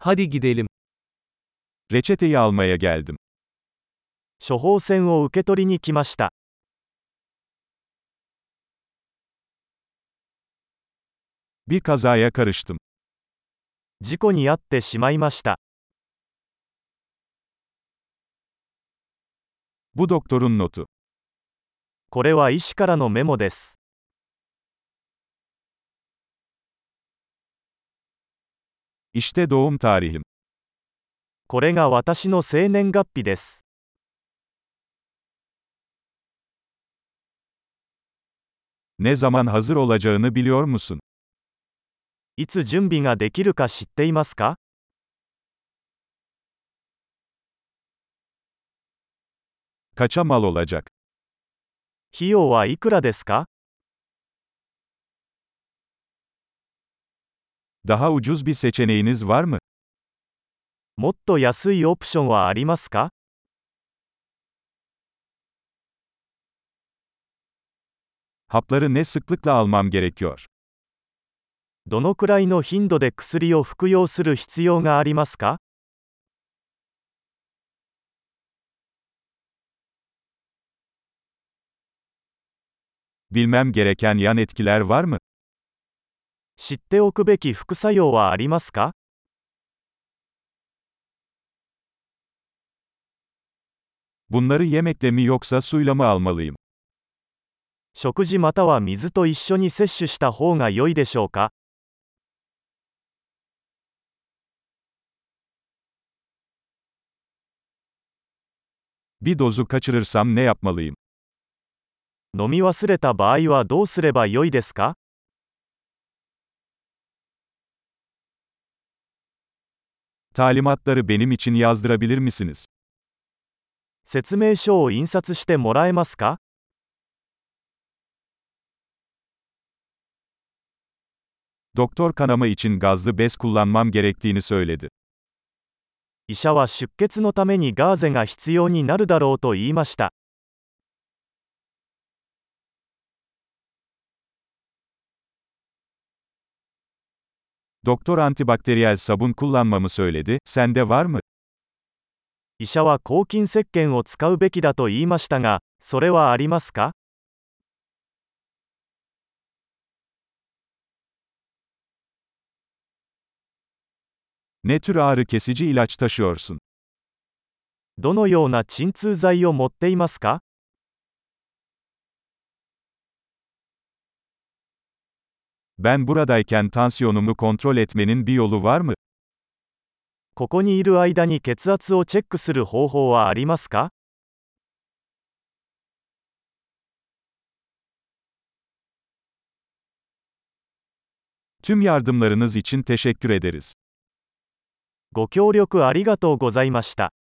Hadi gidelim. Reçeteyi almaya geldim. 処方箋を受け取りに来ました。Bir kazaya karıştım. 事故に遭ってしまいました。Bu doktorun notu. これは医師からのメモです。İşte doğum tarihim. これが私の生年月日です。Ne zaman hazır olacağını biliyor musun? いつ準備ができるか知っていますか Kaça mal olacak? 費用はいくらですか Daha ucuz bir seçeneğiniz var mı? もっと安いオプションはありますか Hapları ne sıklıkla almam gerekiyor? どのくらいの頻度で薬を服用する必要がありますか Bilmem gereken yan etkiler var mı? 知っておくべき副作用はありますか Bunları yemekle mi yoksa suyla mı almalıyım? 食事または水と一緒に摂取した方が良いでしょうか Bir dozu kaçırırsam ne yapmalıyım? 飲み忘れた場合はどうすれば良いですか Talimatları benim için yazdırabilir misiniz? 説明書を印刷してもらえますか Doktor kanama için gazlı bez kullanmam gerektiğini söyledi. 医者は出血のためにガーゼが必要になるだろうと言いました。 Doktor antibakteriyel sabun kullanmamı söyledi, sende var mı? 医者は抗菌石鹸を使うべきだと言いましたが、それはありますか Ne tür ağrı kesici ilaç taşıyorsun? どのような鎮痛剤を持っていますか Ben buradayken tansiyonumu kontrol etmenin bir yolu var mı? ここにいる間に血圧をチェックする方法はありますか Tüm yardımlarınız için teşekkür ederiz. ご協力ありがとうございました。